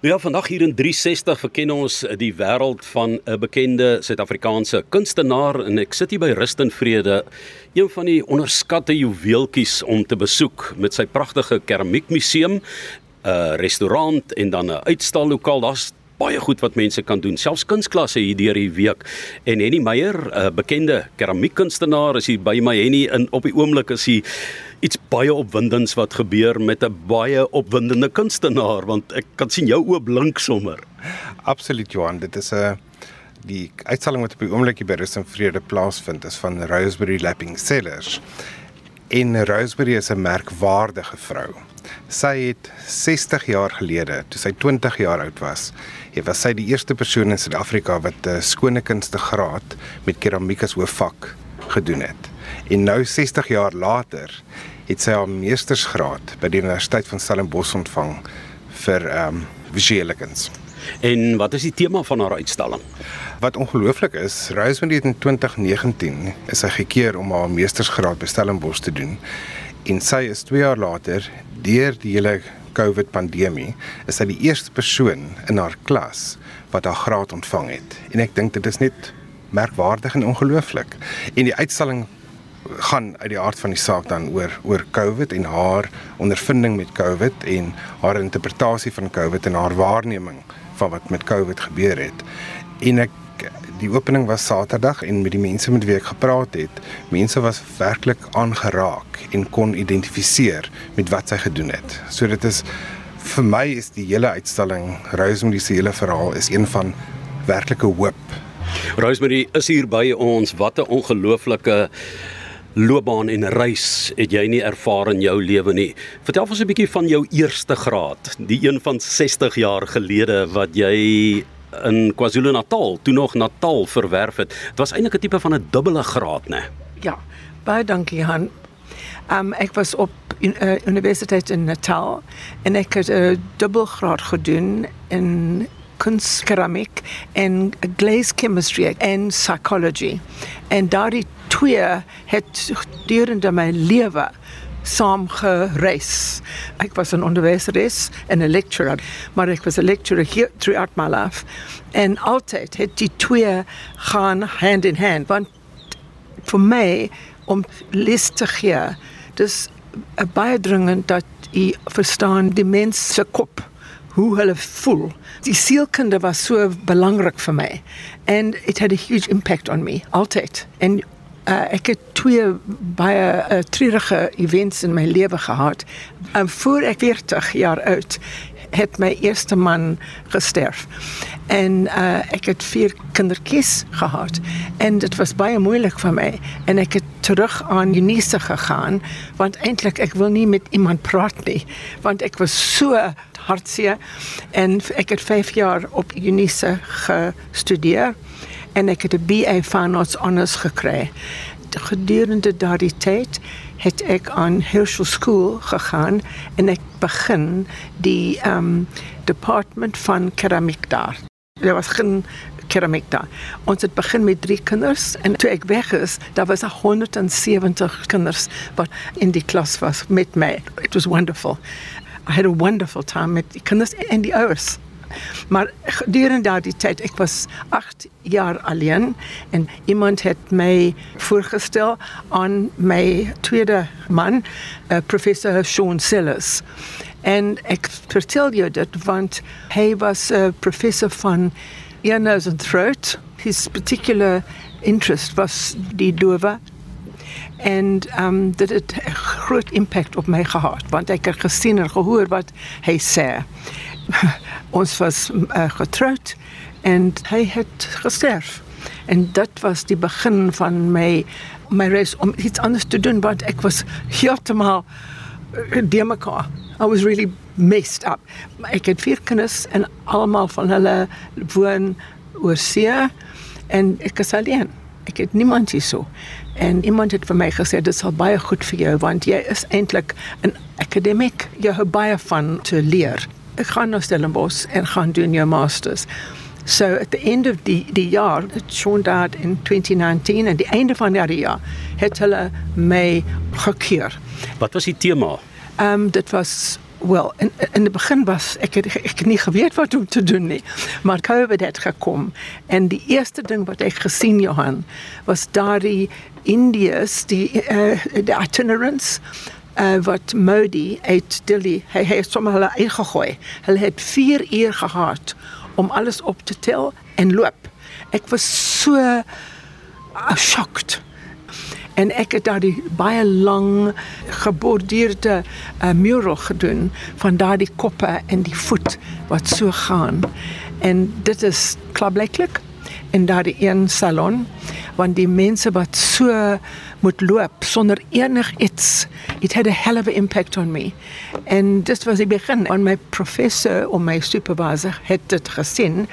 Ja, vandag hier in 360 verken ons die wêreld van 'n bekende Suid-Afrikaanse kunstenaar en ek sit hier by Rust en Vrede, een van die onderskatte juweeltjies om te besoek met sy pragtige keramiekmuseum, 'n restaurant en dan 'n uitstallokaal. Daar's baie goed wat mense kan doen, selfs kunsklasse hier deur die week. En Henny Meyer, 'n bekende keramiekkunstenaar, is hier by my. Henny, in op die oomblik is hy iets baie opwindends wat gebeur met 'n baie opwindende kunstenaar, want ek kan sien jou oë blink sommer. Absoluut Johan, dit is 'n die uitstalling wat op die oomblik by Rus en Vrede plaasvind is van Roseberry Lapping Cellars. En Roseberry is 'n merkwaardige vrou. Sy het 60 jaar gelede, toe sy 20 jaar oud was, het was sy die eerste persoon in Suid-Afrika wat 'n skone kunste graad met keramiek as hoofvak gedoen het. En nou 60 jaar later het sy haar meestersgraad by die Universiteit van Stellenbosch ontvang vir ehm um, visuele kuns. En wat is die tema van haar uitstalling? Wat ongelooflik is, Rosemary het in 2019 is sy gekeer om haar meestersgraad by Stellenbosch te doen. En sy is 2 jaar later deur die hele COVID pandemie is sy die eerste persoon in haar klas wat haar graad ontvang het. En ek dink dit is net merkwaardig en ongelooflik. En die uitstalling gaan uit die aard van die saak dan oor oor COVID en haar ondervinding met COVID en haar interpretasie van COVID en haar waarneming van wat met COVID gebeur het. En ek die opening was Saterdag en met die mense met wie ek gepraat het, mense was werklik aangeraak en kon identifiseer met wat sy gedoen het. So dit is vir my is die hele uitstalling Rosemary se hele verhaal is een van werklike hoop. Rosemary is hier by ons. Wat 'n ongelooflike loopbaan en reis het jy nie ervaar in jou lewe nie. Vertel ons 'n bietjie van jou eerste graad, die een van 60 jaar gelede wat jy in KwaZulu-Natal, toe nog Natal verwerf het. Dit was eintlik 'n tipe van 'n dubbele graad, né? Ja. Baie dankie Han. Um ek was op in, uh, Universiteit in Natal en ek het 'n uh, dubbelgraad gedoen in kunstkeramiek en glaze chemistry en psychology. En daardie twee het gedurende my lewe saam gereis. Ek was 'n onderwyseres en 'n lecturer, maar ek was 'n lecturer hier throughout my life. En altyd het die twee gaan hand in hand. Want vir my om les te gee, dis 'n baie dringend dat jy verstaan die mens se kop hoe hulle voel. Die sielkunde was so belangrik vir my and it had a huge impact on me altyd. En uh, ek het twee baie uh, treurige events in my lewe gehad. En voor ek 40 jaar oud het my eerste man gesterf. En uh, ek het vier kindertjies gehad. En dit was baie moeilik vir my. En ek het terug aan Unisa gegaan want eintlik ek wil nie met iemand praat nie. Want ek was so hartseer. En ek het 5 jaar op Unisa gestudeer en ek het 'n BA Fine Arts Honours gekry. Gedurende daardie tyd het ek aan Herschel School gegaan en ek begin die um department van keramiek daar. Daar was geen keramiek daar. Ons het begin met drie kinders en toe ek weg is, daar was 170 kinders wat in die klas was met my. It was wonderful. I had a wonderful time met die kinders en die ouers. Maar gedurende daardie tyd, ek was 8 jaar alleen en iemand het my voorgestel aan my tweede man, uh, professor Sean Sellers. En ek vertel jou dit want hy was 'n uh, professor van ear nose and throat. His particular interest was die dowe en um dit het 'n groot impak op my gehad want ek het gesien en gehoor wat hy sê. ons was uh, getroud en hy het gesterf. En dit was die begin van my my reis om iets anders te doen want ek was heeltemal uh, de mekaar. I was really messed up. Ek het vier kinders en almal van hulle woon oor see en ek is alleen. Ek het niemand hier so. En iemand het vir my gesê dit sal baie goed vir jou want jy is eintlik 'n akademik. Jy het baie van te leer ek gaan na Stellenbosch en gaan doen jou masters. So at the end of die die jaar, het Sean died in 2019 en die einde van die jaar het hulle my gekeer. Wat was die tema? Ehm um, dit was Wel, in in die begin was ek het, ek het nie geweet wat om te doen nie. Maar COVID het gekom en die eerste ding wat ek gesien Johan was daardie Indiërs die uh, die itinerants uh, wat Modi uit Delhi hy het sommer hulle ingegooi. Hulle het 4 uur gehad om alles op te tel en loop. Ek was so uh, shocked en ek het daar die baie lang geborduurde uh, mural gedoen van daardie koppe en die voet wat so gaan en dit is klaarblyklik in daardie een salon want die mense wat so moet loop sonder enig iets it had a hell of an impact on me. En dit was die begin. En my professor of my supervisor het dit gesien.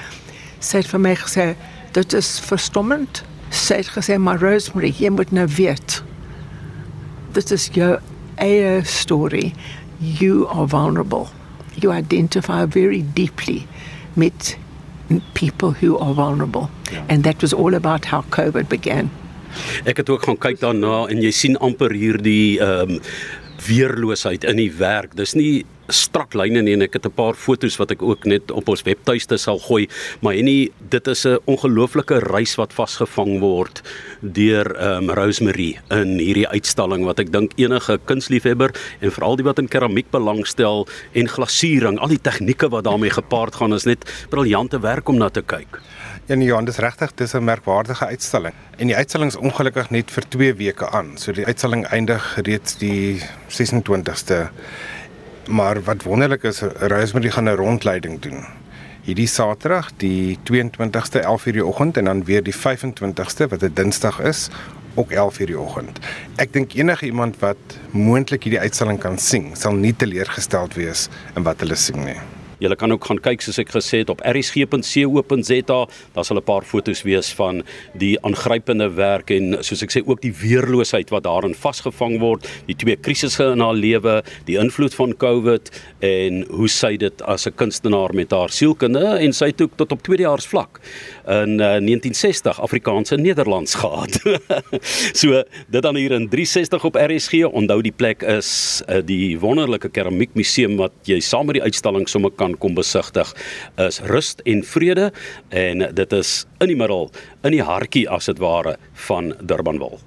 Sê vir my gesê dit is verstommend. Sy het gesê maar Rosemary jy moet nou weet dit is jou eie story. You are vulnerable. You identify very deeply met people who are vulnerable ja. and that was all about how covid began ek het ook gaan kyk daarna en jy sien amper hierdie ehm um, weerloosheid in die werk. Dis nie strak lyne nie en ek het 'n paar fotos wat ek ook net op ons webtuiste sal gooi, maar enie dit is 'n ongelooflike reis wat vasgevang word deur um, Rosemary in hierdie uitstalling wat ek dink enige kunsliefhebber en veral die wat in keramiek belangstel en glasuuring, al die tegnieke wat daarmee gepaard gaan is net briljante werk om na te kyk. Ja nee, Johan, dis regtig, dis 'n merkwaardige uitstalling. En die uitstalling is ongelukkig net vir 2 weke aan. So die uitstalling eindig reeds die 26ste. Maar wat wonderlik is, Rosemary gaan 'n rondleiding doen. Hierdie Saterdag, die 22ste 11:00 die oggend en dan weer die 25ste wat 'n Dinsdag is, ook 11:00 die oggend. Ek dink enige iemand wat moontlik hierdie uitstalling kan sien, sal nie teleurgesteld wees in wat hulle sien nie. Jy kan ook gaan kyk soos ek gesê het op rsg.co.za. Daar sal 'n paar foto's wees van die aangrypende werk en soos ek sê ook die weerloosheid wat daarin vasgevang word, die twee krisisse in haar lewe, die invloed van COVID en hoe sy dit as 'n kunstenaar met haar sielkunde en sy het ook tot op tweedejaars vlak in uh, 1960 Afrikaanse Nederlands gehad. so dit dan hier in 360 op RSG. Onthou die plek is uh, die wonderlike keramiekmuseum wat jy saam met die uitstalling sommer kan kan kom besigtig is rust en vrede en dit is in die middel in die hartjie as dit ware van Durbanville